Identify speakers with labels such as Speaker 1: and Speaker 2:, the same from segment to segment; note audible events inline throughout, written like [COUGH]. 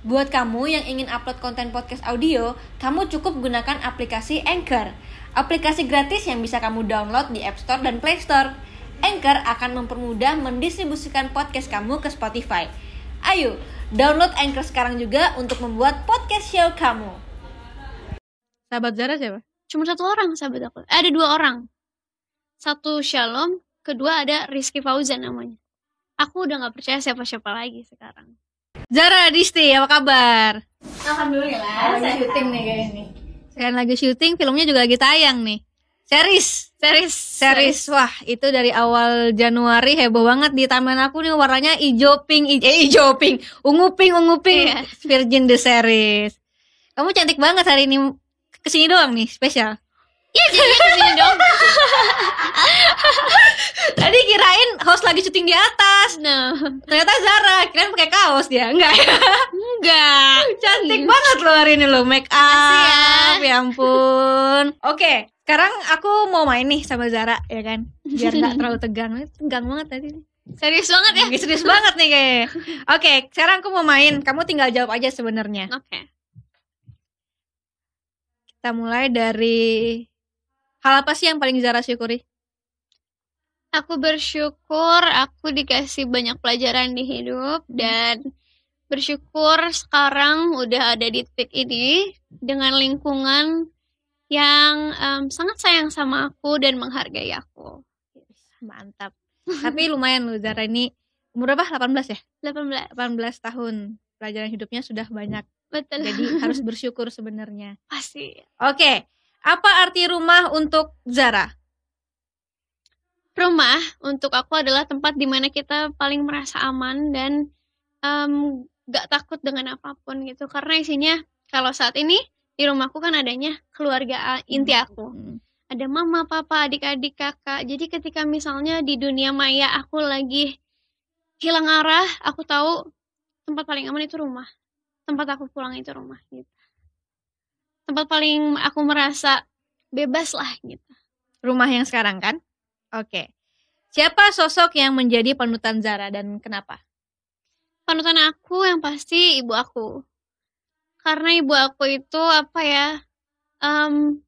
Speaker 1: Buat kamu yang ingin upload konten podcast audio, kamu cukup gunakan aplikasi Anchor. Aplikasi gratis yang bisa kamu download di App Store dan Play Store. Anchor akan mempermudah mendistribusikan podcast kamu ke Spotify. Ayo, download Anchor sekarang juga untuk membuat podcast show kamu.
Speaker 2: Sahabat Zara siapa?
Speaker 3: Cuma satu orang sahabat aku. Eh, ada dua orang. Satu Shalom, kedua ada Rizky Fauzan namanya. Aku udah nggak percaya siapa-siapa lagi sekarang.
Speaker 2: Zara Disti, apa kabar?
Speaker 1: Alhamdulillah, lagi syuting nih kayak ini.
Speaker 2: Sekarang lagi syuting, filmnya juga lagi tayang nih. Series,
Speaker 3: Series,
Speaker 2: series. Wah, itu dari awal Januari heboh banget di taman aku nih warnanya hijau pink, i- eh hijau pink, ungu pink, ungu pink.
Speaker 3: Iya.
Speaker 2: Virgin the series. Kamu cantik banget hari ini. Ke sini doang nih, spesial.
Speaker 3: Iya jadinya ke sini dong. [LAUGHS]
Speaker 2: Tadi kirain syuting di atas.
Speaker 3: Nah,
Speaker 2: Ternyata Zara, kirain pakai kaos dia. Enggak ya?
Speaker 3: enggak.
Speaker 2: Cantik banget loh hari ini loh make up. Ya ampun. Oke, sekarang aku mau main nih sama Zara ya kan. Biar nggak terlalu tegang. Tegang banget tadi. nih.
Speaker 3: Serius banget ya?
Speaker 2: Serius banget nih kayak. Oke, sekarang aku mau main. Kamu tinggal jawab aja sebenarnya.
Speaker 3: Oke.
Speaker 2: Kita mulai dari hal apa sih yang paling Zara syukuri?
Speaker 3: Aku bersyukur aku dikasih banyak pelajaran di hidup dan bersyukur sekarang udah ada di titik ini dengan lingkungan yang em, sangat sayang sama aku dan menghargai aku.
Speaker 2: Mantap. Tapi [LAUGHS] lumayan loh Zara ini umur berapa? 18 ya?
Speaker 3: 18.
Speaker 2: 18 tahun. Pelajaran hidupnya sudah banyak.
Speaker 3: Betul.
Speaker 2: Jadi [LAUGHS] harus bersyukur sebenarnya.
Speaker 3: pasti.
Speaker 2: Oke, apa arti rumah untuk Zara?
Speaker 3: Rumah untuk aku adalah tempat di mana kita paling merasa aman dan em, gak takut dengan apa pun gitu. Karena isinya kalau saat ini di rumahku kan adanya keluarga inti aku.
Speaker 2: Hmm.
Speaker 3: ada mama, papa, adik-adik, kakak. Jadi ketika misalnya di dunia maya aku lagi hilang arah, aku tahu tempat paling aman itu rumah. Tempat aku pulang itu rumah gitu. Tempat paling aku merasa bebas lah gitu.
Speaker 2: Rumah yang sekarang kan? Oke. Siapa sosok yang menjadi panutan Zara dan kenapa?
Speaker 3: Panutan aku yang pasti ibu aku. Karena ibu aku itu apa ya? em,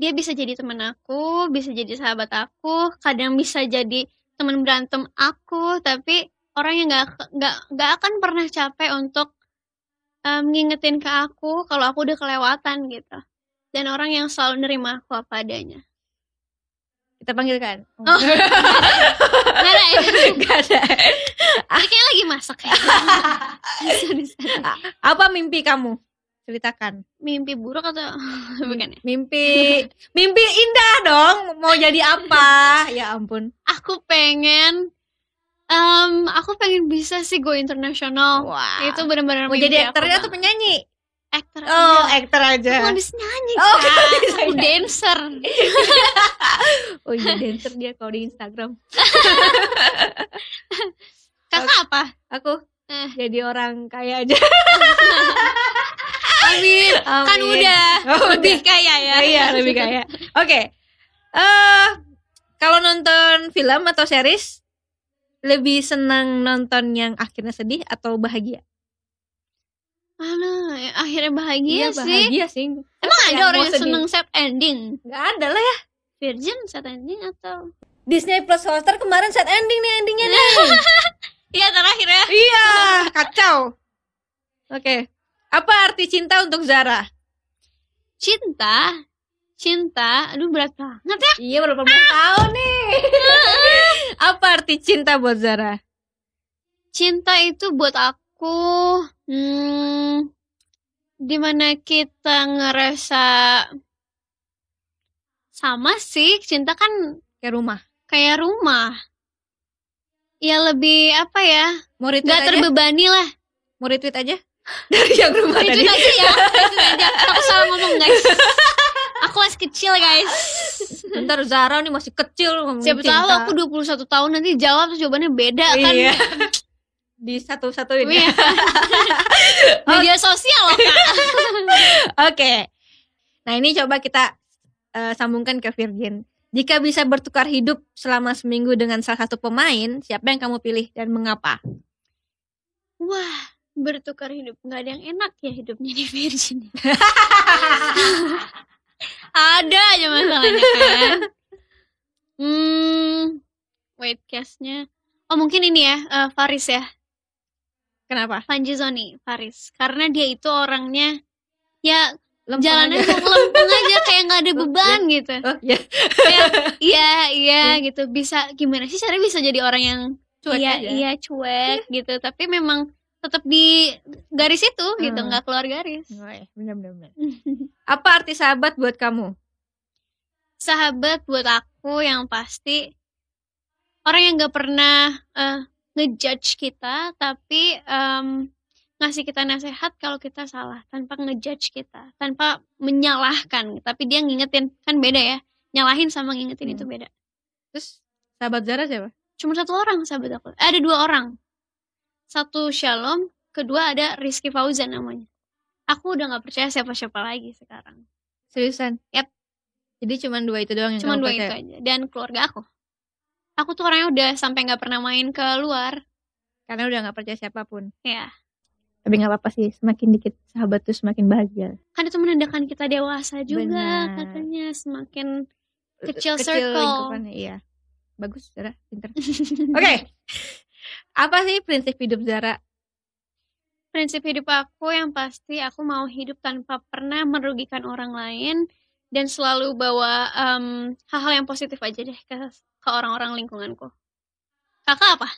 Speaker 3: dia bisa jadi teman aku, bisa jadi sahabat aku, kadang bisa jadi teman berantem aku, tapi orang yang nggak nggak nggak akan pernah capek untuk em, ngingetin ke aku kalau aku udah kelewatan gitu. Dan orang yang selalu nerima aku apa adanya.
Speaker 2: Kita panggilkan.
Speaker 3: Oh. [LAUGHS] Nggak ada ya?
Speaker 2: Gak ada.
Speaker 3: Kayaknya lagi masak ya. [LAUGHS] Sorry, sorry.
Speaker 2: Apa mimpi kamu? Ceritakan.
Speaker 3: Mimpi buruk atau [LAUGHS] bukan ya?
Speaker 2: Mimpi mimpi indah dong. Mau jadi apa? Ya ampun.
Speaker 3: aku pengen em aku pengen bisa sih go internasional
Speaker 2: Wah.
Speaker 3: itu benar-benar
Speaker 2: Mau jadi aktor atau penyanyi?
Speaker 3: Aktor
Speaker 2: Oh, aktor aja.
Speaker 3: aku habis nyanyi
Speaker 2: Oh, [LAUGHS] bisa
Speaker 3: aku
Speaker 2: nyanyi.
Speaker 3: dancer [LAUGHS]
Speaker 2: Oh iya dancer dia kalau di Instagram. [LAUGHS]
Speaker 3: kakak apa
Speaker 2: Aku
Speaker 3: Eh.
Speaker 2: jadi orang kaya aja.
Speaker 3: Amin kan
Speaker 2: Amin.
Speaker 3: udah
Speaker 2: Oh,
Speaker 3: lebih
Speaker 2: udah.
Speaker 3: kaya ya
Speaker 2: iya lebih kaya. Oke. Eh kalau nonton film atau series lebih senang nonton yang akhirnya sedih atau bahagia?
Speaker 3: Mana ya, akhirnya bahagia
Speaker 2: Iya,
Speaker 3: sih
Speaker 2: bahagia sih.
Speaker 3: emang ada orang yang seneng set ending
Speaker 2: Gak ada lah ya.
Speaker 3: virgin set ending atau
Speaker 2: Disney Plus Hotstar kemarin set ending nih endingnya nih. [LAUGHS]
Speaker 3: iya terakhir ya
Speaker 2: iya, kacau. Oke. Apa arti cinta untuk Zara?
Speaker 3: cinta cinta aduh berat banget ya
Speaker 2: Iya, berapa belas tahun nih. [LAUGHS] Apa arti cinta buat Zara?
Speaker 3: cinta itu buat aku hmm, di mana kita ngerasa sama sih cinta kan
Speaker 2: Ke rumah.
Speaker 3: kayak rumah ya lebih apa ya
Speaker 2: Mau retweet
Speaker 3: nggak
Speaker 2: aja?
Speaker 3: terbebani lah
Speaker 2: Mau retweet aja? [LAUGHS] Dari yang rumah
Speaker 3: itu
Speaker 2: tadi.
Speaker 3: aja ya aja aku salah ngomong guys aku masih kecil guys
Speaker 2: Bentar Zara nih masih kecil
Speaker 3: siapa tahu aku 21 tahun nanti jawab terus jawabannya beda kan
Speaker 2: Iya. [LAUGHS] Di satu-satuin ya. [LAUGHS]
Speaker 3: Iya. media sosial loh kak [LAUGHS]
Speaker 2: Oke. Nah ini coba kita eh, sambungkan ke Virgin. Jika bisa bertukar hidup selama seminggu dengan salah satu pemain, siapa yang kamu pilih dan mengapa?
Speaker 3: Wah, bertukar hidup nggak ada yang enak ya hidupnya di Virgin [LAUGHS] ada aja masalahnya kan hmm wait case-nya oh mungkin ini ya eh, Faris ya
Speaker 2: Kenapa?
Speaker 3: Panjizoni Faris karena dia itu orangnya ya
Speaker 2: Lempeng
Speaker 3: jalannya
Speaker 2: aja.
Speaker 3: lempeng aja kayak nggak ada [LAUGHS] beban gitu
Speaker 2: Oh, ya.
Speaker 3: kayak iya iya gitu bisa gimana sih caranya bisa jadi orang yang
Speaker 2: Cuek
Speaker 3: iya
Speaker 2: aja.
Speaker 3: iya cuek gitu tapi memang tetap di garis itu gitu
Speaker 2: Hmm.
Speaker 3: nggak keluar garis
Speaker 2: Oh, iya, benar benar benar. [LAUGHS] Apa arti sahabat buat kamu?
Speaker 3: sahabat buat aku yang pasti orang yang nggak pernah eh, ngejudge kita tapi em, ngasih kita nasihat kalau kita salah tanpa ngejudge kita tanpa menyalahkan tapi dia ngingetin kan beda ya nyalahin sama ngingetin
Speaker 2: Hmm.
Speaker 3: itu beda
Speaker 2: Terus sahabat Zara siapa?
Speaker 3: cuma satu orang sahabat aku Eh, ada dua orang satu Shalom kedua ada Rizky Fauzan namanya aku udah nggak percaya siapa-siapa lagi sekarang
Speaker 2: Seriusan?
Speaker 3: Yap.
Speaker 2: Jadi cuma dua itu doang yang
Speaker 3: cuma dua
Speaker 2: percaya?
Speaker 3: itu aja dan keluarga aku aku tuh orangnya udah sampai nggak pernah main ke luar
Speaker 2: Karena udah nggak percaya siapa pun.
Speaker 3: ya
Speaker 2: Tapi nggak apa-apa sih. Semakin dikit sahabat tuh semakin bahagia.
Speaker 3: kan itu menandakan kita dewasa juga
Speaker 2: Benar.
Speaker 3: katanya semakin Kecil
Speaker 2: Kecil
Speaker 3: circle.
Speaker 2: iya. Bagus, Zara. Pinter. [LAUGHS] Oke. Apa sih prinsip hidup Zara?
Speaker 3: prinsip hidup aku yang pasti aku mau hidup tanpa pernah merugikan orang lain dan selalu bawa em, hal-hal yang positif aja deh ke ke orang-orang lingkunganku kakak apa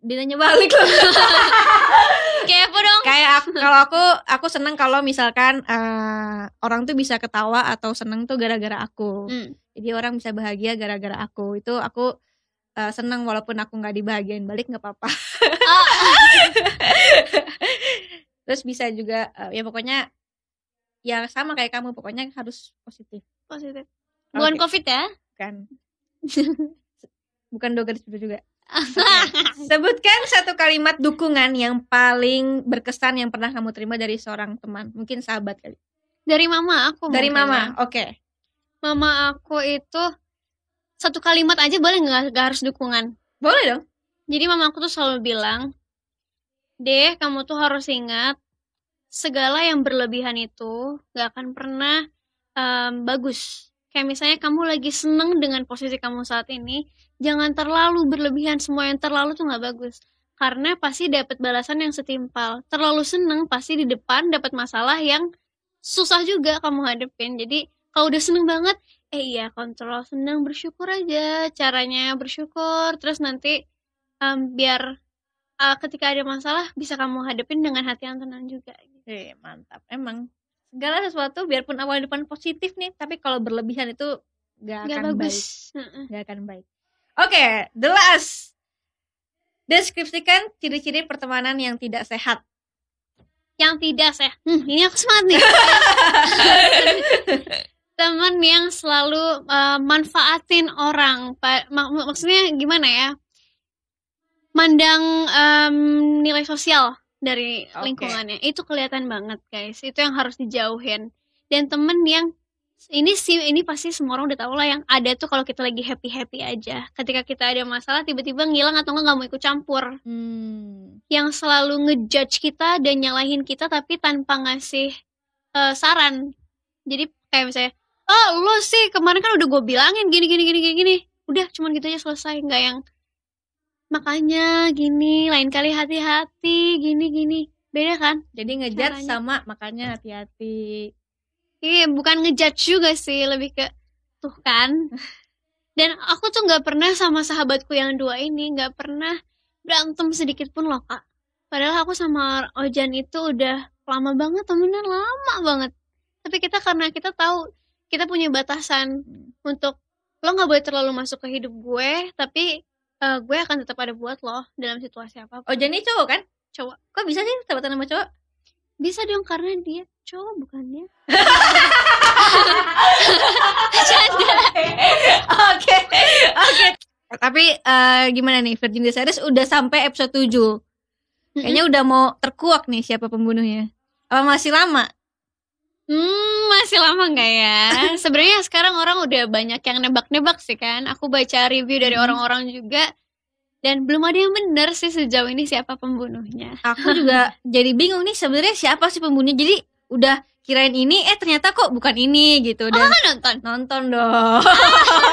Speaker 2: Dia nanya balik loh. [LAUGHS]
Speaker 3: kayak apa dong
Speaker 2: Kayak aku, kalau aku aku seneng kalau misalkan eh, orang tuh bisa ketawa atau seneng tuh gara-gara aku.
Speaker 3: Hmm.
Speaker 2: Jadi orang bisa bahagia gara-gara aku. Itu aku eh, seneng walaupun aku nggak dibahagiain balik nggak apa-apa.
Speaker 3: Ah, [LAUGHS]
Speaker 2: Terus bisa juga eh, ya pokoknya ya sama kayak kamu pokoknya harus positif
Speaker 3: positif bukan
Speaker 2: Oke.
Speaker 3: covid ya
Speaker 2: kan. [LAUGHS] Bukan doger itu juga. [LAUGHS] Sebutkan satu kalimat dukungan yang paling berkesan yang pernah kamu terima dari seorang teman, mungkin sahabat kali.
Speaker 3: dari mama aku
Speaker 2: Dari mama,
Speaker 3: ya.
Speaker 2: oke.
Speaker 3: mama aku itu satu kalimat aja boleh nggak nggak harus dukungan
Speaker 2: Boleh dong.
Speaker 3: Jadi mama aku tuh selalu bilang, Deh, kamu tuh harus ingat, segala yang berlebihan itu gak akan pernah em, bagus. Kayak misalnya kamu lagi seneng dengan posisi kamu saat ini, jangan terlalu berlebihan. Semua yang terlalu tuh gak bagus. Karena pasti dapat balasan yang setimpal. Terlalu seneng pasti di depan dapat masalah yang susah juga kamu hadepin. Jadi kalau udah seneng banget, eh iya kontrol seneng bersyukur aja. Caranya bersyukur. Terus nanti em, biar uh, ketika ada masalah bisa kamu hadapin dengan hati yang tenang juga.
Speaker 2: Eh, mantap. Emang segala sesuatu biarpun awal depan positif nih, tapi kalau berlebihan itu gak
Speaker 3: Gak
Speaker 2: akan baik.
Speaker 3: bagus. Heeh.
Speaker 2: Gak akan baik. Oke, the last. Deskripsikan ciri-ciri pertemanan yang tidak sehat.
Speaker 3: Yang tidak saya, hmm, ini aku semangat nih. [LAUGHS] Teman yang selalu uh, manfaatin orang, mak- mak- maksudnya gimana ya? Mandang em, nilai sosial dari
Speaker 2: Oke.
Speaker 3: lingkungannya itu kelihatan banget guys. Itu yang harus dijauhin. Dan temen yang ini sih ini pasti semua orang udah tahu lah yang ada tuh kalau kita lagi happy happy aja. Ketika kita ada masalah tiba-tiba ngilang atau enggak nggak mau ikut campur.
Speaker 2: Hmm.
Speaker 3: yang selalu ngejudge kita dan nyalahin kita tapi tanpa ngasih eh, saran. Jadi kayak misalnya, oh lo sih kemarin kan udah gue bilangin gini gini gini gini gini. Udah cuman gitu aja selesai nggak yang makanya gini lain kali hati-hati gini gini beda kan?
Speaker 2: Jadi
Speaker 3: Caranya.
Speaker 2: sama makanya hati-hati.
Speaker 3: Iya bukan ngejudge juga sih lebih ke tuh kan. [LAUGHS] Dan aku tuh nggak pernah sama sahabatku yang dua ini nggak pernah berantem sedikit pun loh kak. Padahal aku sama Ojan itu udah lama banget temenan lama banget. Tapi kita karena kita tahu kita punya batasan untuk lo nggak boleh terlalu masuk ke hidup gue, tapi eh, gue akan tetap ada buat lo dalam situasi apa pun.
Speaker 2: Oh, jadi cowok kan?
Speaker 3: Cowok.
Speaker 2: Kok bisa sih sahabatan sama cowok?
Speaker 3: Bisa dong karena dia cowok bukannya? [LAUGHS]
Speaker 2: Oke. Oke. Tapi eh, gimana nih Virgin Series udah sampai episode 7. Kayaknya udah mau terkuak nih siapa pembunuhnya. Apa masih lama?
Speaker 3: Hmm, masih lama nggak ya? [LAUGHS] Sebenarnya sekarang orang udah banyak yang nebak-nebak sih kan. Aku baca review dari
Speaker 2: Hmm.
Speaker 3: orang-orang juga. dan belum ada yang benar sih sejauh ini siapa pembunuhnya.
Speaker 2: Aku juga [LAUGHS] jadi bingung nih sebenarnya siapa sih pembunuhnya. Jadi udah kirain ini eh ternyata kok bukan ini gitu dan
Speaker 3: Kan nonton.
Speaker 2: nonton dong.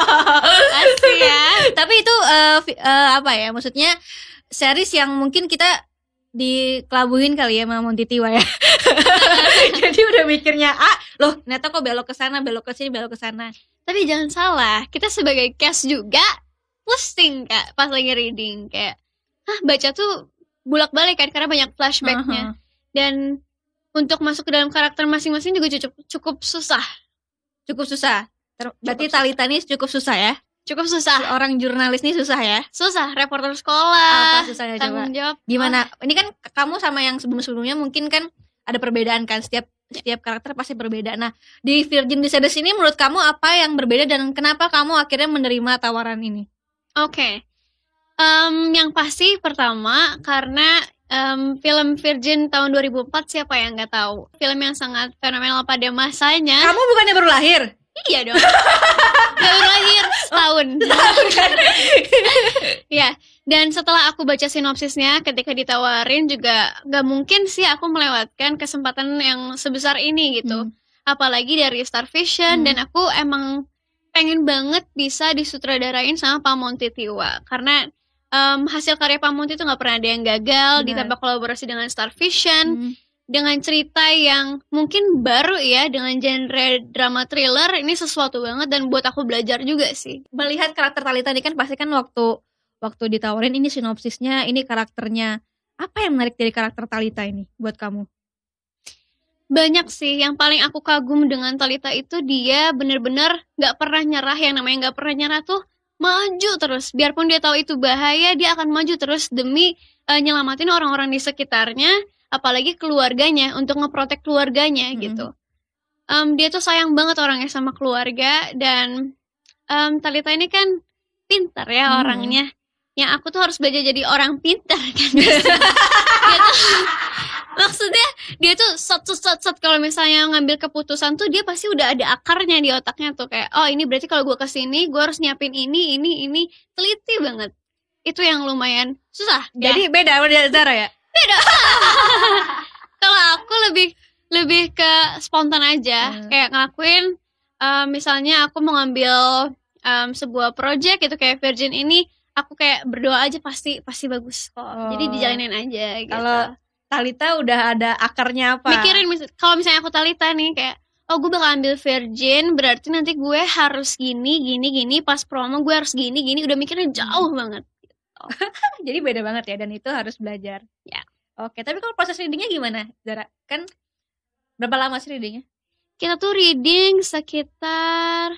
Speaker 2: [LAUGHS]
Speaker 3: Asli ya.
Speaker 2: Tapi itu vi- eh, apa ya? Maksudnya series yang mungkin kita dikelabuin kali ya sama Monty Tiwa ya. [LAUGHS] Jadi udah mikirnya ah loh ternyata kok belok ke sana, belok ke sini, belok ke sana.
Speaker 3: Tapi jangan salah, kita sebagai cast juga pusing kak pas lagi reading kayak, ah baca tuh bulak-balik kan karena banyak flashbacknya
Speaker 2: Aha.
Speaker 3: dan untuk masuk ke dalam karakter masing-masing juga cukup cukup susah,
Speaker 2: Cukup susah. Ter- Berarti
Speaker 3: susah.
Speaker 2: Talita ini cukup susah ya.
Speaker 3: cukup susah,
Speaker 2: Orang jurnalis ini susah ya.
Speaker 3: susah reporter sekolah,
Speaker 2: Apa susahnya coba?
Speaker 3: jawab.
Speaker 2: Gimana? Ini kan kamu sama yang sebelum-sebelumnya mungkin kan ada perbedaan kan setiap setiap karakter pasti berbeda. Nah, di Virgin Descendants ini menurut kamu apa yang berbeda dan kenapa kamu akhirnya menerima tawaran ini?
Speaker 3: Oke, Em, yang pasti pertama karena em, film Virgin tahun 2004 siapa yang nggak tahu? Film yang sangat fenomenal pada masanya.
Speaker 2: Kamu bukannya baru lahir?
Speaker 3: Iya dong. Baru lahir setahun. [LAUGHS] ya, dan setelah aku baca sinopsisnya ketika ditawarin juga gak mungkin sih aku melewatkan kesempatan yang sebesar ini gitu.
Speaker 2: Hmm.
Speaker 3: Apalagi dari Star Vision
Speaker 2: Hmm.
Speaker 3: dan aku emang pengen banget bisa disutradarain sama Pak Monty Tiwa karena em, hasil karya Pak Monty itu nggak pernah ada yang gagal
Speaker 2: Benar.
Speaker 3: ditambah kolaborasi dengan Star Vision
Speaker 2: Hmm.
Speaker 3: dengan cerita yang mungkin baru ya dengan genre drama thriller ini sesuatu banget dan buat aku belajar juga sih
Speaker 2: Melihat karakter Talita ini kan pasti kan waktu waktu ditawarin ini sinopsisnya, ini karakternya. Apa yang menarik dari karakter Talita ini buat kamu?
Speaker 3: banyak sih yang paling aku kagum dengan Talita itu dia bener-bener nggak pernah nyerah yang namanya nggak pernah nyerah tuh maju terus biarpun dia tahu itu bahaya dia akan maju terus demi eh, nyelamatin orang-orang di sekitarnya apalagi keluarganya untuk ngeprotek keluarganya
Speaker 2: Mm.
Speaker 3: gitu Em, dia tuh sayang banget orangnya sama keluarga dan em, Talita ini kan pintar ya
Speaker 2: Hmm.
Speaker 3: orangnya yang aku tuh harus belajar jadi orang pintar kan? [LAUGHS] Dia tuh maksudnya dia tuh set set set, set kalau misalnya ngambil keputusan tuh dia pasti udah ada akarnya di otaknya tuh. Kayak oh ini berarti kalau gue ke sini gue harus nyiapin ini ini ini. Teliti banget. Itu yang lumayan susah ya.
Speaker 2: Jadi beda sama Zara ya? [LAUGHS]
Speaker 3: kalau aku lebih lebih ke spontan aja.
Speaker 2: Hmm.
Speaker 3: kayak ngelakuin eh, misalnya aku mau ngambil em, sebuah project gitu kayak Virgin ini aku kayak berdoa aja pasti pasti bagus kok jadi
Speaker 2: Oh.
Speaker 3: dijalanin aja gitu
Speaker 2: Kalau Talita udah ada akarnya apa?
Speaker 3: mikirin mis- kalau misalnya aku Talita nih kayak oh gue bakal ambil Virgin berarti nanti gue harus gini gini gini pas promo gue harus gini gini udah mikirnya jauh banget [LAUGHS]
Speaker 2: Jadi beda banget ya dan itu harus belajar.
Speaker 3: Ya.
Speaker 2: Oke, tapi kalau proses readingnya gimana, Zara? Kan berapa lama sih readingnya?
Speaker 3: kita tuh reading sekitar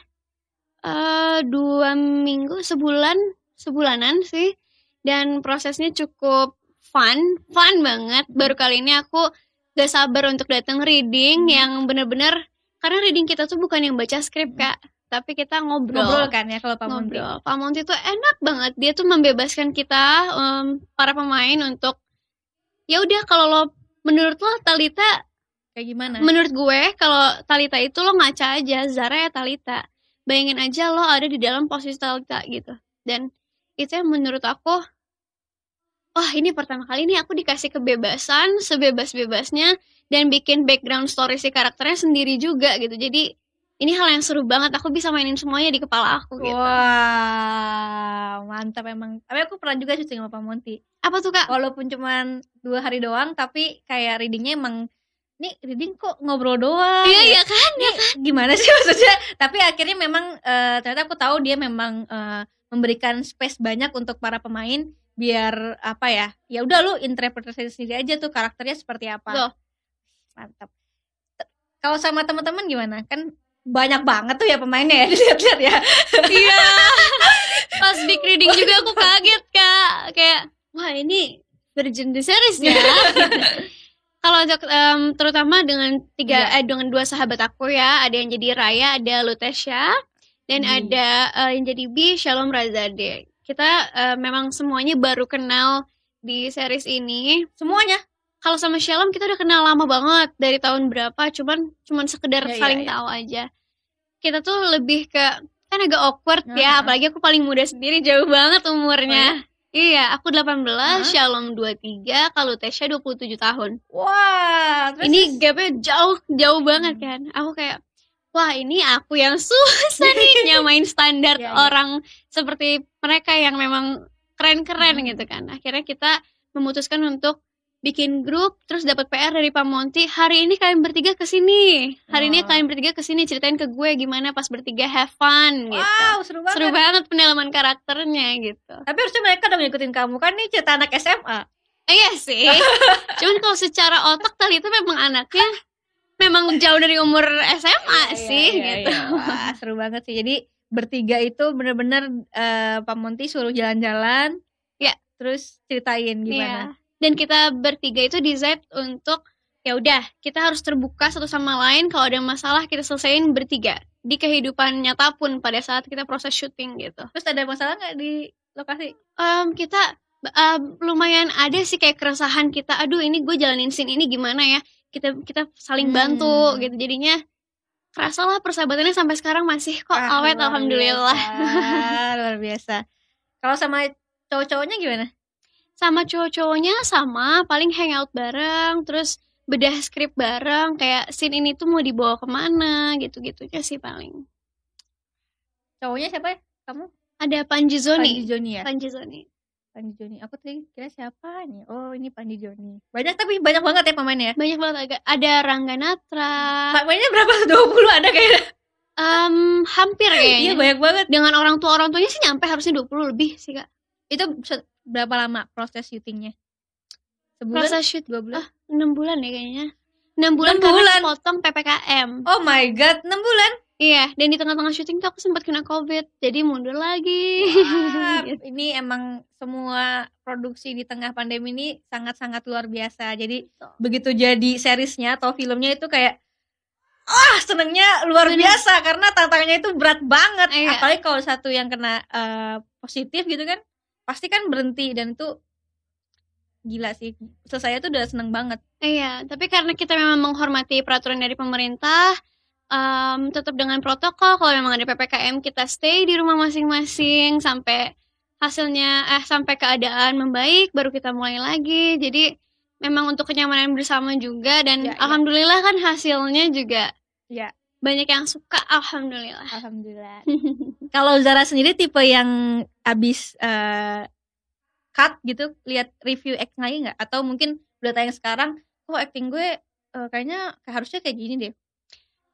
Speaker 3: eh dua minggu sebulan sebulanan sih dan prosesnya cukup fun fun banget baru kali ini aku gak sabar untuk datang reading
Speaker 2: Hmm.
Speaker 3: yang bener-bener karena reading kita tuh bukan yang baca skrip kak tapi kita ngobrol,
Speaker 2: Ngobrol kan ya kalau Pak Monti?
Speaker 3: ngobrol Pak Monty tuh enak banget dia tuh membebaskan kita em, para pemain untuk ya udah kalau lo menurut lo Talita
Speaker 2: Kayak gimana?
Speaker 3: Menurut gue kalau Talita itu lo ngaca aja Zara ya Talita. Bayangin aja lo ada di dalam posisi Talita gitu. Dan itu yang menurut aku wah ini pertama kali ini aku dikasih kebebasan sebebas-bebasnya dan bikin background story si karakternya sendiri juga gitu. Jadi ini hal yang seru banget. Aku bisa mainin semuanya di kepala aku gitu.
Speaker 2: Wah, mantap emang. Tapi aku pernah juga syuting sama Pak Monti.
Speaker 3: Apa tuh kak?
Speaker 2: Walaupun cuman dua hari doang, tapi kayak readingnya emang nih reading kok ngobrol doang.
Speaker 3: Iya
Speaker 2: ya.
Speaker 3: iya kan?
Speaker 2: Ini gimana sih [LAUGHS] maksudnya? Tapi akhirnya memang eh, ternyata aku tahu dia memang eh, memberikan space banyak untuk para pemain biar apa ya? Ya udah lu interpretasi sendiri aja tuh karakternya seperti apa.
Speaker 3: Loh.
Speaker 2: Mantap. Kalau sama teman-teman gimana? Kan banyak banget tuh ya pemainnya ya [LAUGHS] dilihat-lihat ya.
Speaker 3: Iya. [LAUGHS] Pas big reading juga aku kaget kak. Kayak wah ini Virgin the series ya. Kalau untuk em, terutama dengan tiga eh dengan dua sahabat aku ya, ada yang jadi Raya, ada Lutesha, dan
Speaker 2: Hmm.
Speaker 3: ada eh, yang jadi B Shalom Razade. Kita eh, memang semuanya baru kenal di series ini.
Speaker 2: Semuanya.
Speaker 3: Kalau sama Shalom kita udah kenal lama banget dari tahun berapa, cuman cuman sekedar
Speaker 2: iya,
Speaker 3: saling
Speaker 2: iya.
Speaker 3: tahu aja. Kita tuh lebih ke kan agak awkward ya, apalagi aku paling muda sendiri jauh banget umurnya. Iya, aku 18,
Speaker 2: Hah?
Speaker 3: Shalom 23, kalau Tesya 27 tahun.
Speaker 2: Wah, terus
Speaker 3: ini gapnya jauh jauh banget
Speaker 2: Hmm.
Speaker 3: kan. Aku kayak wah ini aku yang [LAUGHS] susah nih [LAUGHS] nyamain standar
Speaker 2: Iya, iya.
Speaker 3: orang seperti mereka yang memang keren-keren
Speaker 2: Hmm.
Speaker 3: gitu kan. Akhirnya kita memutuskan untuk bikin grup terus dapat PR dari Pak Monty hari ini kalian bertiga ke sini hari ini
Speaker 2: Wah.
Speaker 3: kalian bertiga ke sini ceritain ke gue gimana pas bertiga have fun gitu
Speaker 2: wow, seru banget.
Speaker 3: seru banget pendalaman karakternya gitu
Speaker 2: Tapi harusnya mereka udah ngikutin kamu kan nih cerita anak SMA.
Speaker 3: Eh, iya sih [LAUGHS] cuman kalau secara otak tali itu memang anaknya memang jauh dari umur SMA
Speaker 2: Iya,
Speaker 3: sih
Speaker 2: iya,
Speaker 3: gitu
Speaker 2: iya. Wah, seru banget sih. Jadi bertiga itu bener-bener eh, Pak Monty suruh jalan-jalan.
Speaker 3: Iya.
Speaker 2: Terus ceritain
Speaker 3: Iya. Dan kita bertiga itu decide untuk ya udah kita harus terbuka satu sama lain kalau ada masalah kita selesaiin bertiga di kehidupan nyata pun pada saat kita proses syuting gitu.
Speaker 2: Terus ada masalah nggak di lokasi?
Speaker 3: Em, kita em, lumayan ada sih kayak keresahan kita. Aduh ini gue jalanin scene ini gimana ya? Kita kita saling bantu
Speaker 2: Hmm.
Speaker 3: gitu. Jadinya kerasa lah persahabatannya sampai sekarang masih kok
Speaker 2: Ah,
Speaker 3: awet
Speaker 2: luar
Speaker 3: alhamdulillah.
Speaker 2: biasa, luar biasa. Kalau sama cowok-cowoknya gimana?
Speaker 3: Sama cowok-cowoknya sama paling hangout bareng terus bedah skrip bareng kayak scene ini tuh mau dibawa ke mana gitu-gitunya sih paling
Speaker 2: Cowoknya siapa ya? Kamu?
Speaker 3: ada Panji Zoni
Speaker 2: Panji Joni ya?
Speaker 3: Panji Zoni
Speaker 2: Panji Joni. Aku tadi kira siapa nih? Oh, ini Panji Joni. Banyak tapi banyak banget ya pemainnya.
Speaker 3: banyak banget agak ada Rangga Natra
Speaker 2: Pemainnya berapa? [LAUGHS] 20 ada kayaknya.
Speaker 3: em, hampir [LAUGHS]
Speaker 2: Iya,
Speaker 3: kayaknya
Speaker 2: banyak banget.
Speaker 3: dengan orang tua orang tuanya sih nyampe harusnya 20 lebih sih kak
Speaker 2: Itu berapa lama proses syutingnya? Sebulan?
Speaker 3: proses shoot
Speaker 2: Dua bulan?
Speaker 3: ah 6 bulan ya kayaknya 6 bulan
Speaker 2: Enam
Speaker 3: karena
Speaker 2: bulan?
Speaker 3: potong PPKM
Speaker 2: Oh my god, 6 bulan?
Speaker 3: iya dan di tengah-tengah syuting tuh aku sempat kena covid jadi mundur lagi
Speaker 2: Wah, [LAUGHS]
Speaker 3: Gitu.
Speaker 2: ini emang semua produksi di tengah pandemi ini sangat-sangat luar biasa. Jadi begitu jadi seriesnya atau filmnya itu kayak ah senengnya luar
Speaker 3: Bener.
Speaker 2: biasa karena tantangannya itu berat banget.
Speaker 3: Iya.
Speaker 2: Apalagi kalau satu yang kena eh, positif gitu kan, pasti kan berhenti dan itu gila sih. Selesai itu udah seneng banget.
Speaker 3: Iya, tapi karena kita memang menghormati peraturan dari pemerintah, em, tetap dengan protokol. Kalau memang ada ppkm, kita stay di rumah masing-masing sampai hasilnya, eh sampai keadaan membaik, baru kita mulai lagi. Jadi memang untuk kenyamanan bersama juga dan
Speaker 2: Ya, ya.
Speaker 3: alhamdulillah kan hasilnya juga
Speaker 2: Ya.
Speaker 3: Banyak yang suka. Alhamdulillah.
Speaker 2: Alhamdulillah. [LAUGHS] Kalau Zara sendiri tipe yang abis eh, cut gitu, lihat review act lagi nggak? Atau mungkin udah tayang sekarang, oh acting gue eh, kayaknya kayak harusnya kayak gini deh.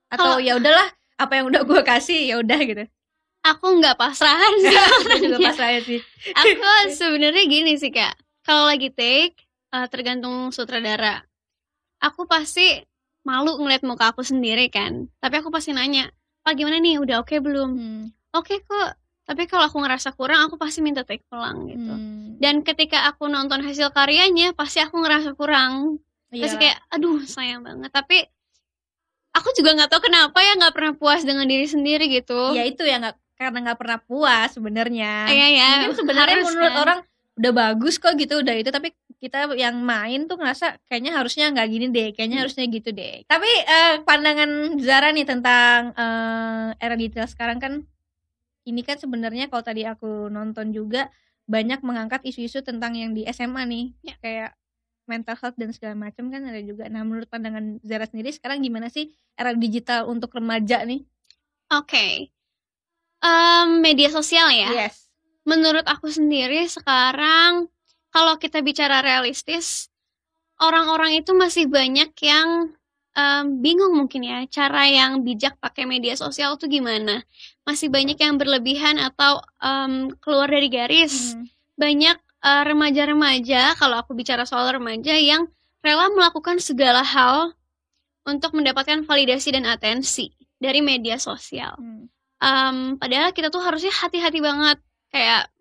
Speaker 2: Atau ya udahlah, apa yang udah gue kasih ya udah gitu.
Speaker 3: Aku nggak pasrahan sih.
Speaker 2: Gue juga
Speaker 3: orangnya.
Speaker 2: pas saya sih.
Speaker 3: aku sebenarnya gini sih kak kalau lagi take eh, tergantung sutradara aku pasti malu ngeliat muka aku sendiri kan. Tapi aku pasti nanya pak gimana nih? Udah oke belum?
Speaker 2: Hmm,
Speaker 3: oke kok. Tapi kalau aku ngerasa kurang aku pasti minta take ulang gitu.
Speaker 2: Hmm,
Speaker 3: dan ketika aku nonton hasil karyanya pasti aku ngerasa kurang.
Speaker 2: Iya.
Speaker 3: pasti kayak aduh sayang banget. Tapi aku juga nggak tahu kenapa ya nggak pernah puas dengan diri sendiri gitu.
Speaker 2: Ya itu ya nggak karena nggak pernah puas sebenarnya.
Speaker 3: iya ya
Speaker 2: Mungkin sebenarnya menurut
Speaker 3: kan.
Speaker 2: orang udah bagus kok gitu udah itu. Tapi kita yang main tuh ngerasa kayaknya harusnya nggak gini deh kayaknya
Speaker 3: Hmm.
Speaker 2: harusnya gitu deh. Tapi eh, pandangan Zara nih tentang eh, era digital sekarang kan ini kan sebenarnya kalau tadi aku nonton juga banyak mengangkat isu-isu tentang yang di SMA nih.
Speaker 3: Ya.
Speaker 2: kayak mental health dan segala macam kan ada juga. Nah menurut pandangan Zara sendiri sekarang gimana sih era digital untuk remaja nih?
Speaker 3: Oke. Em, media sosial ya?
Speaker 2: Yes.
Speaker 3: Menurut aku sendiri sekarang kalau kita bicara realistis orang-orang itu masih banyak yang em, bingung mungkin ya cara yang bijak pakai media sosial tuh gimana masih banyak yang berlebihan atau em, keluar dari garis
Speaker 2: Hmm.
Speaker 3: banyak eh, remaja-remaja kalau aku bicara soal remaja yang rela melakukan segala hal untuk mendapatkan validasi dan atensi dari media sosial
Speaker 2: Hmm.
Speaker 3: Em, padahal kita tuh harusnya hati-hati banget kayak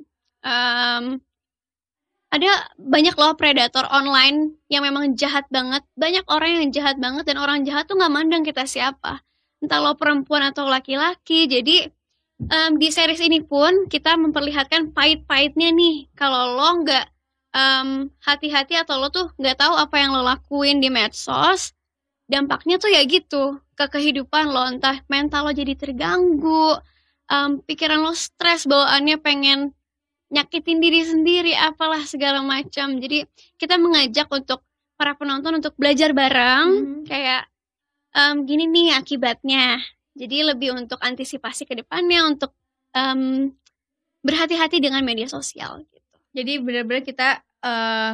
Speaker 3: em, ada banyak loh predator online yang memang jahat banget. Banyak orang yang jahat banget dan orang jahat tuh nggak mandang kita siapa. Entah lo perempuan atau laki-laki. Jadi em, di series ini pun kita memperlihatkan pahit-pahitnya nih. Kalau lo nggak em, hati-hati atau lo tuh nggak tahu apa yang lo lakuin di medsos dampaknya tuh ya gitu ke kehidupan lo. Entah mental lo jadi terganggu em, pikiran lo stres bawaannya pengen nyakitin diri sendiri apalah segala macam. Jadi kita mengajak untuk para penonton untuk belajar bareng.
Speaker 2: Mhm.
Speaker 3: kayak em, gini nih akibatnya. Jadi lebih untuk antisipasi ke depannya untuk em, berhati-hati dengan media sosial gitu.
Speaker 2: Jadi benar-benar kita eh,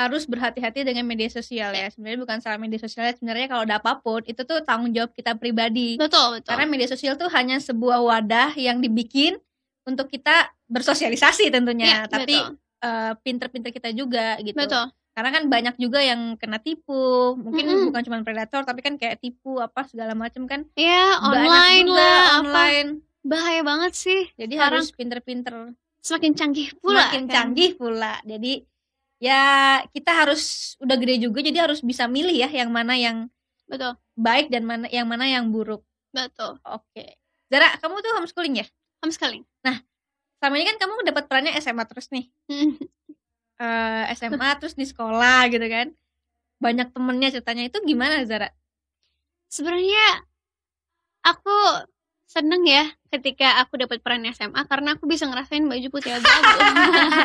Speaker 2: harus berhati-hati dengan media sosial ya. Sebenarnya bukan salah media sosial, sebenarnya kalau ada apa pun itu tuh tanggung jawab kita pribadi.
Speaker 3: betul betul.
Speaker 2: Karena media sosial tuh hanya sebuah wadah yang dibikin untuk kita bersosialisasi tentunya,
Speaker 3: Iya,
Speaker 2: tapi eh, pinter-pinter kita juga gitu.
Speaker 3: betul
Speaker 2: Karena kan banyak juga yang kena tipu, mungkin
Speaker 3: Mm-mm.
Speaker 2: bukan cuma predator tapi kan kayak tipu apa segala macam kan.
Speaker 3: ya
Speaker 2: Banyak
Speaker 3: online
Speaker 2: juga
Speaker 3: lah apa
Speaker 2: online.
Speaker 3: bahaya banget sih
Speaker 2: Jadi
Speaker 3: Sekarang
Speaker 2: harus pinter-pinter
Speaker 3: semakin canggih pula
Speaker 2: semakin
Speaker 3: kan.
Speaker 2: canggih pula. Jadi ya kita harus udah gede juga jadi harus bisa milih ya yang mana yang
Speaker 3: betul
Speaker 2: baik dan mana yang mana yang buruk.
Speaker 3: betul
Speaker 2: Oke. Zara, kamu tuh homeschooling ya?
Speaker 3: homeschooling
Speaker 2: Selama ini kan kamu dapat perannya SMA terus nih.
Speaker 3: Hmm.
Speaker 2: Eh, SMA terus di sekolah gitu kan. Banyak temennya ceritanya itu gimana Zara?
Speaker 3: sebenarnya aku seneng ya ketika aku dapat peran SMA karena aku bisa ngerasain baju putih abu-abu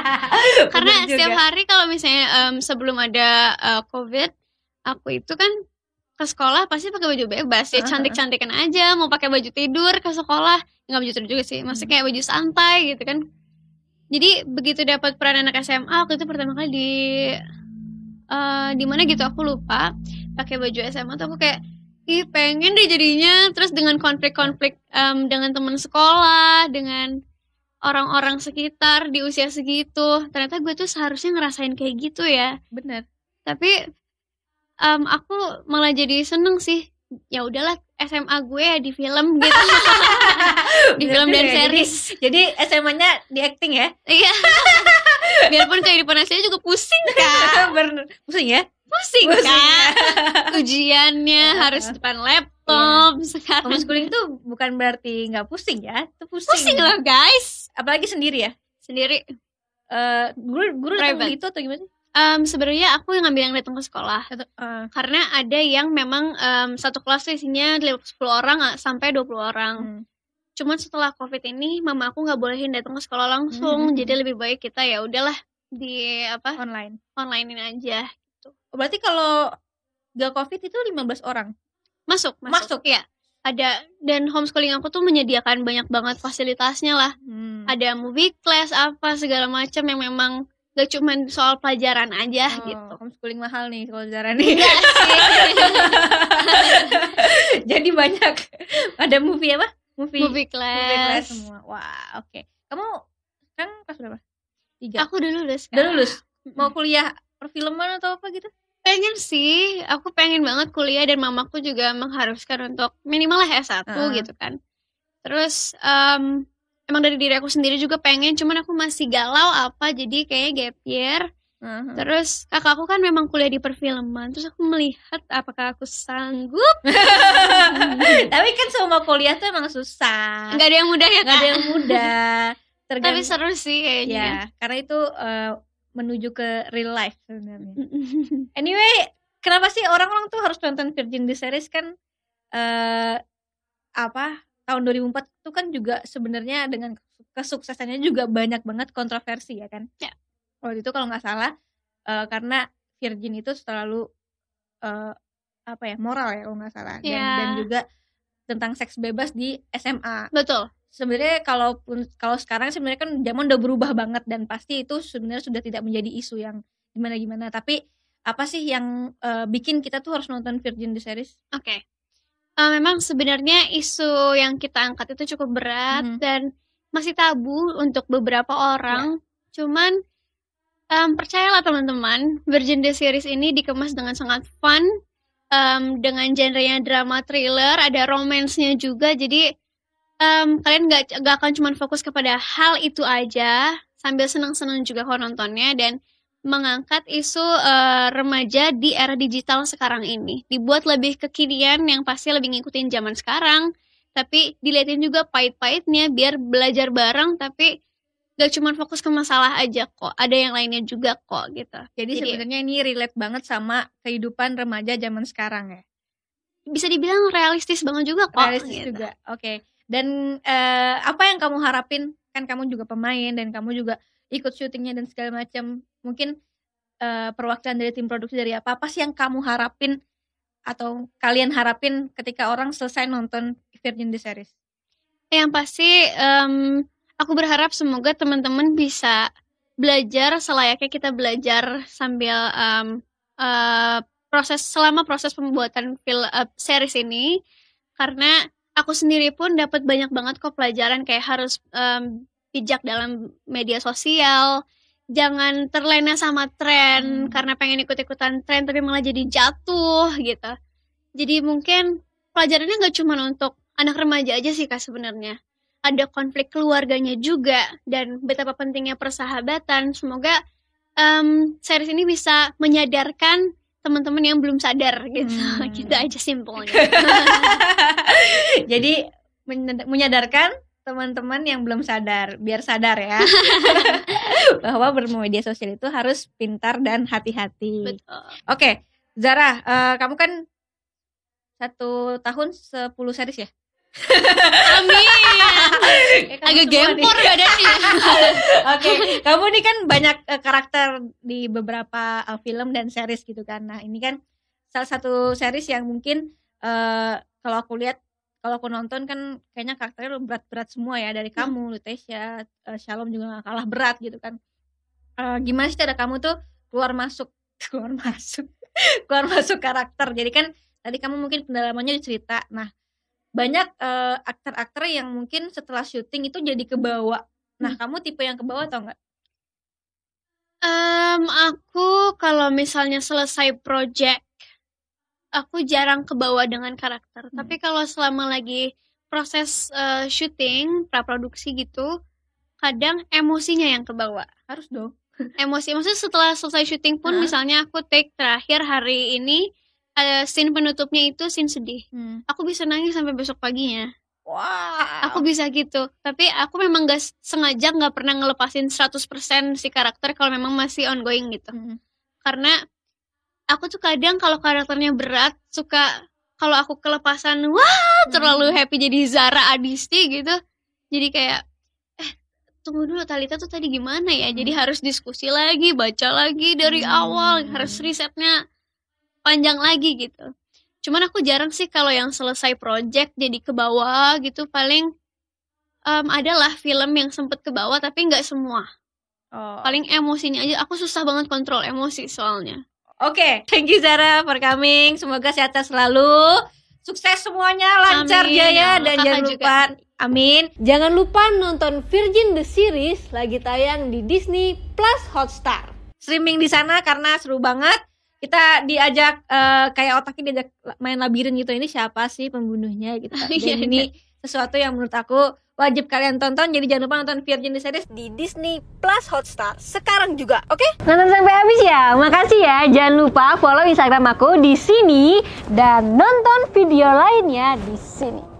Speaker 3: [LAUGHS] karena setiap hari kalau misalnya em, sebelum ada eh, covid aku itu kan ke sekolah pasti pakai baju bebas ya cantik-cantikan aja mau pakai baju tidur ke sekolah. Nggak baju tidur juga sih maksudnya kayak baju santai gitu kan. Jadi begitu dapat peran anak SMA waktu itu pertama kali di eh di mana gitu aku lupa pakai baju SMA tuh aku kayak ih pengen deh jadinya. Terus dengan konflik-konflik em, dengan teman sekolah dengan orang-orang sekitar di usia segitu ternyata gue tuh seharusnya ngerasain kayak gitu ya.
Speaker 2: Bener.
Speaker 3: tapi em, aku malah jadi seneng sih ya udahlah SMA gue ya di film gitu [LAUGHS] di film dan
Speaker 2: ya. Jadi-
Speaker 3: series
Speaker 2: Jadi SMA-nya di acting ya?
Speaker 3: iya [LAUGHS] biarpun kehidupan aslinya juga pusing kan [LAUGHS]
Speaker 2: Bener. Pusing ya?
Speaker 3: pusing
Speaker 2: Pusing
Speaker 3: kan ujiannya
Speaker 2: Iya.
Speaker 3: harus depan laptop sekarang
Speaker 2: Homeschooling tuh bukan berarti nggak pusing ya? Itu pusing.
Speaker 3: pusing loh guys
Speaker 2: Apalagi sendiri ya?
Speaker 3: sendiri
Speaker 2: Eh guru guru gitu atau gimana
Speaker 3: Em, sebenarnya aku yang ngambil yang datang ke sekolah
Speaker 2: eh,
Speaker 3: karena ada yang memang em, satu kelas isinya 10 orang ah, sampai 20 orang
Speaker 2: hmm.
Speaker 3: cuman setelah covid ini mama aku nggak bolehin datang ke sekolah langsung
Speaker 2: Hmm.
Speaker 3: jadi lebih baik kita ya udahlah di apa
Speaker 2: online.
Speaker 3: onlinein aja
Speaker 2: Oh, berarti kalau gak covid itu 15 orang.
Speaker 3: masuk
Speaker 2: Masuk?
Speaker 3: ya ada dan homeschooling aku tuh menyediakan banyak banget fasilitasnya lah
Speaker 2: Hmm.
Speaker 3: ada movie class apa segala macam yang memang gak cuma soal pelajaran aja
Speaker 2: Oh,
Speaker 3: gitu
Speaker 2: Homeschooling mahal nih kalau Zara nih.
Speaker 3: Sih [LAUGHS]
Speaker 2: Jadi banyak ada movie apa? Movie,
Speaker 3: movie
Speaker 2: movie class
Speaker 3: class
Speaker 2: semua. Wah, oke. Kamu kan kelas berapa? Tiga.
Speaker 3: aku udah lulus
Speaker 2: Udah lulus? Mau kuliah perfilman atau apa gitu?
Speaker 3: pengen sih aku pengen banget kuliah dan mamaku juga mengharuskan untuk minimal lah S1
Speaker 2: Heeh.
Speaker 3: gitu kan terus em, emang dari diri aku sendiri juga pengen cuman aku masih galau apa jadi kayak gap year
Speaker 2: Heeh.
Speaker 3: terus kakakku kan memang kuliah di perfilman terus aku melihat apakah aku sanggup [LAUGHS]
Speaker 2: Tapi kan semua kuliah tuh emang susah.
Speaker 3: nggak ada yang mudah ya kak
Speaker 2: ada yang mudah.
Speaker 3: tapi
Speaker 2: Tergantung
Speaker 3: seru sih kayaknya
Speaker 2: ya, karena itu eh, menuju ke real life sebenarnya. Anyway, kenapa sih orang-orang tuh harus nonton Virgin the Series kan eh apa tahun 2004 itu kan juga sebenarnya dengan kesuksesannya juga banyak banget kontroversi ya kan?
Speaker 3: Ya.
Speaker 2: Waktu itu kalau nggak salah eh, karena Virgin itu selalu eh, apa ya moral ya kalau nggak salah dan,
Speaker 3: Ya.
Speaker 2: dan juga tentang seks bebas di SMA
Speaker 3: betul
Speaker 2: sebenarnya kalaupun kalau sekarang sebenarnya kan zaman udah berubah banget dan pasti itu sebenarnya sudah tidak menjadi isu yang gimana gimana tapi apa sih yang eh, bikin kita tuh harus nonton Virgin the Series?
Speaker 3: Oke. Eh, memang sebenarnya isu yang kita angkat itu cukup berat
Speaker 2: Mhm.
Speaker 3: dan masih tabu untuk beberapa orang. Cuman em, percayalah teman-teman, Virgin the Series ini dikemas dengan sangat fun, em, dengan genrenya drama thriller, ada romansnya juga. Jadi em, kalian gak, gak akan cuma fokus kepada hal itu aja, sambil senang-senang juga kalau nontonnya dan mengangkat isu eh, remaja di era digital sekarang ini. Dibuat lebih kekinian yang pasti lebih ngikutin zaman sekarang, tapi diliatin juga pahit-pahitnya biar belajar bareng tapi gak cuma fokus ke masalah aja kok. Ada yang lainnya juga kok gitu.
Speaker 2: Jadi,
Speaker 3: Jadi-
Speaker 2: sebenarnya ini relate banget sama kehidupan remaja zaman sekarang ya.
Speaker 3: Bisa dibilang realistis banget juga kok.
Speaker 2: Realistis
Speaker 3: gitu.
Speaker 2: juga. Oke. Dan eh, apa yang kamu harapin? Kan kamu juga pemain dan kamu juga ikut syutingnya dan segala macam. Mungkin eh, perwakilan dari tim produksi dari apa apa sih yang kamu harapin atau kalian harapin ketika orang selesai nonton Virgin the series?
Speaker 3: Yang pasti em, aku berharap semoga teman-teman bisa belajar selayaknya kita belajar sambil em, eh, proses selama proses pembuatan film series ini. Karena aku sendiri pun dapat banyak banget kok pelajaran kayak harus em, bijak dalam media sosial. Jangan terlena sama tren
Speaker 2: Hmm.
Speaker 3: karena pengen ikut-ikutan tren tapi malah jadi jatuh gitu. Jadi mungkin pelajarannya nggak cuma untuk anak remaja aja sih kak sebenarnya. Ada konflik keluarganya juga dan betapa pentingnya persahabatan. Semoga em, series ini bisa menyadarkan teman-teman yang belum sadar gitu.
Speaker 2: Hmm. [LAUGHS]
Speaker 3: gitu aja simpelnya. [LAUGHS]
Speaker 2: Jadi menyad- menyadarkan teman-teman yang belum sadar biar sadar ya. [LAUGHS] [LAUGHS] Bahwa bermedia sosial itu harus pintar dan hati-hati. Oke, Zara, eh, kamu kan satu tahun 10 series ya?
Speaker 3: amin. [LAUGHS]
Speaker 2: Ya,
Speaker 3: agak gempor badannya.
Speaker 2: Oke, kamu nih kan banyak eh, karakter di beberapa eh, film dan series gitu kan. Nah, ini kan salah satu series yang mungkin eh, kalau aku lihat kalau aku nonton kan kayaknya karakternya berat-berat semua ya dari kamu, Lutesia, eh, Shalom juga gak kalah berat gitu kan. Eh, gimana sih cara kamu tuh keluar masuk [LAUGHS] keluar masuk [LAUGHS] keluar masuk karakter. Jadi kan tadi kamu mungkin pendalamannya cerita. Nah, banyak eh, aktor-aktor yang mungkin setelah syuting itu jadi kebawa. Nah, kamu tipe yang kebawa atau enggak?
Speaker 3: Em, aku kalau misalnya selesai project, aku jarang kebawa dengan karakter.
Speaker 2: Hmm.
Speaker 3: Tapi kalau selama lagi proses eh, syuting, praproduksi gitu, kadang emosinya yang kebawa.
Speaker 2: Harus dong. [LAUGHS]
Speaker 3: Emosi, maksudnya setelah selesai syuting pun,
Speaker 2: Hah?
Speaker 3: misalnya aku take terakhir hari ini, eh, scene penutupnya itu scene sedih. Aku bisa nangis sampai besok paginya.
Speaker 2: Wah.
Speaker 3: Aku bisa gitu. Tapi aku memang gak sengaja nggak pernah ngelepasin 100% si karakter kalau memang masih ongoing gitu
Speaker 2: Hmm.
Speaker 3: karena aku tuh kadang kalau karakternya berat suka kalau aku kelepasan wah terlalu happy jadi Zara Adisti gitu. Jadi kayak eh tunggu dulu Talita tuh tadi gimana ya? Jadi harus diskusi lagi baca lagi dari
Speaker 2: Hmm.
Speaker 3: awal harus risetnya panjang lagi gitu. Cuman aku jarang sih kalau yang selesai project jadi ke bawah gitu paling em, adalah film yang sempet ke bawah tapi nggak semua.
Speaker 2: Oh.
Speaker 3: paling emosinya aja aku susah banget kontrol emosi soalnya
Speaker 2: Oke, thank you Zara for coming. Semoga sehat selalu. Sukses semuanya, lancar
Speaker 3: Amin,
Speaker 2: jaya
Speaker 3: ya
Speaker 2: dan
Speaker 3: Kakak
Speaker 2: jangan
Speaker 3: juga.
Speaker 2: lupa amin.
Speaker 1: Jangan lupa nonton Virgin the Series lagi tayang di Disney Plus Hotstar.
Speaker 2: Streaming di sana karena seru banget. Kita diajak eh, kayak otaknya diajak main labirin gitu. Ini siapa sih pembunuhnya gitu. [LAUGHS] Dan ini sesuatu yang menurut aku wajib kalian tonton. Jadi jangan lupa nonton Virgin the Series
Speaker 1: di Disney Plus Hotstar sekarang juga, oke?
Speaker 4: Nonton sampai habis ya. Makasih ya. Jangan lupa follow Instagram aku di sini dan nonton video lainnya di sini.